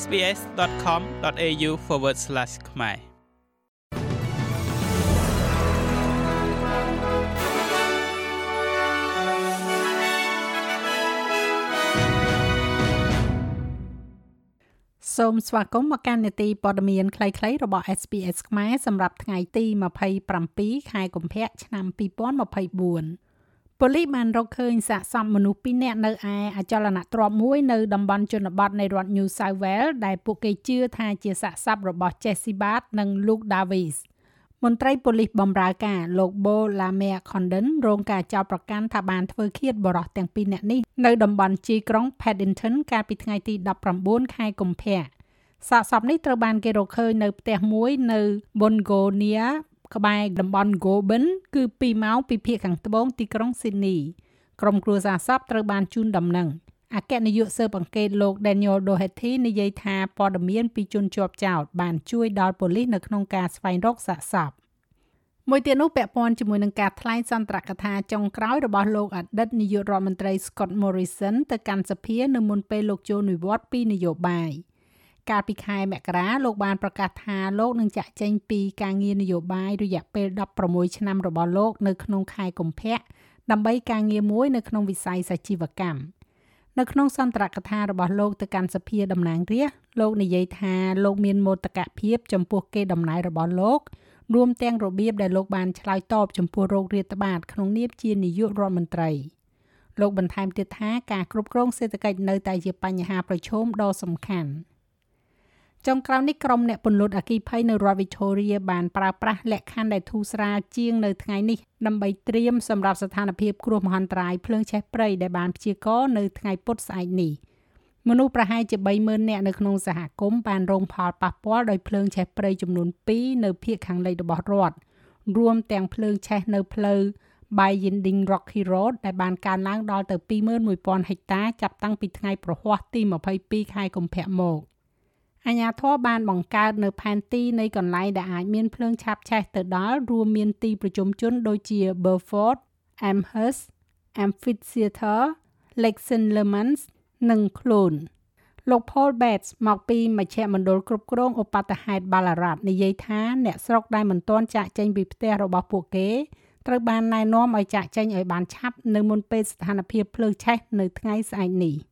sbs.com.au/ ខ្មែរសូមស្វាគមន៍មកកាន់នេតិព័ត៌មានខ្លីៗរបស់ SBS ខ្មែរសម្រាប់ថ្ងៃទី27ខែកុម្ភៈឆ្នាំ2024 ប៉ូលីសបានរកឃើញសាកសពមនុស្ស2នាក់នៅឯអចលនទ្រព្យមួយនៅតំបន់ជនបទនៃរដ្ឋ New South Wales ដែលពួកគេជឿថាជាសាកសពរបស់ Jessie Bart និង Luke Davis មន្ត្រីប៉ូលីសបម្រើការលោក Bo Lamea Condon រងការចោទប្រកាន់ថាបានធ្វើឃាតបរិសទាំងពីរនាក់នេះនៅតំបន់ជីក្រុង Paddington កាលពីថ្ងៃទី19ខែកុម្ភៈសាកសពនេះត្រូវបានគេរកឃើញនៅផ្ទះមួយនៅ Bungonia ក្បែរតំបន់ Goulburn គឺ2ម៉ោងពីភាគខាងត្បូងទីក្រុង Sydney ក្រុមគ្រួសារសពត្រូវបានជូនដំណឹងអគ្គនាយកស៊ើបអង្កេតលោក Daniel Doherty និយាយថាព័ត៌មានពីជនជាប់ចោតបានជួយដល់ប៉ូលីសនៅក្នុងការស្វែងរកសាកសពមួយទៀតនោះពាក់ព័ន្ធជាមួយនឹងការថ្លែងសន្ទរកថាចុងក្រោយរបស់លោកអតីតនាយករដ្ឋមន្ត្រី Scott Morrison ទៅកាន់សភានៅមុនពេលលោកចូលនិវត្តន៍ពីនយោបាយ កាលពីខែមករាលោកបានប្រកាសថាលោកនឹងចាក់ចេញពីការងារនយោបាយរយៈពេល16ឆ្នាំរបស់លោកនៅក្នុងខែកុម្ភៈដើម្បីការងារមួយនៅក្នុងវិស័យសាជីវកម្មនៅក្នុងសន្ទរកថារបស់លោកទៅកាន់សភាតំណាងរាស្ត្រលោកនិយាយថាលោកមានមោទកភាពចំពោះគេដំណើររបស់លោករួមទាំងរបៀបដែលលោកបានឆ្លើយតបចំពោះโรគរាតត្បាតក្នុងនាមជានាយករដ្ឋមន្ត្រីលោកបន្ថែមទៀតថាការគ្រប់គ្រងសេដ្ឋកិច្ចនៅតែជាបញ្ហាប្រឈមដ៏សំខាន់។ ចុងក្រោយនេះក្រុមអ្នកពន្លត់អគិភ័យនៅរដ្ឋ Victoria បានប្រើប្រាស់លក្ខខណ្ឌដែលធូរស្រាលជាងនៅថ្ងៃនេះដើម្បីត្រៀមសម្រាប់ស្ថានភាពគ្រោះមហន្តរាយភ្លើងឆេះព្រៃដែលបានព្យាករណ៍នៅថ្ងៃពុធស្អែកនេះមនុស្សប្រហែលជា30000នាក់នៅក្នុងសហគមន៍បានរងផលប៉ះពាល់ដោយភ្លើងឆេះព្រៃចំនួន2នៅភាគខាងលិចរបស់រដ្ឋរួមទាំងភ្លើងឆេះនៅផ្លូវ Binding Rocky Road ដែលបានកើនឡើងដល់ទៅ21000ហិកតាចាប់តាំងពីថ្ងៃប្រហ័សទី22ខែកុម្ភៈមក អាជ្ញាធរបានបង្កើតនៅផែនទីនៃកន្លែងដែលអាចមានភ្លើងឆាបឆេះទៅដល់រួមមានទីប្រជុំជនដូចជា Burford, Amherst, Amphitheatre, Lexington Lemons និង Clone លោក Paul Bates មកពីមជ្ឈមណ្ឌលគ្រប់គ្រងឧបតហេតុបាឡារ៉ាត់និយាយថាអ្នកស្រុកដែលមិនទាន់ចាក់ចេញពីផ្ទះរបស់ពួកគេត្រូវបានណែនាំឲ្យចាក់ចេញឲ្យបានឆាប់នៅមុនពេលស្ថានភាពភ្លើងឆេះនៅថ្ងៃស្អែកនេះ។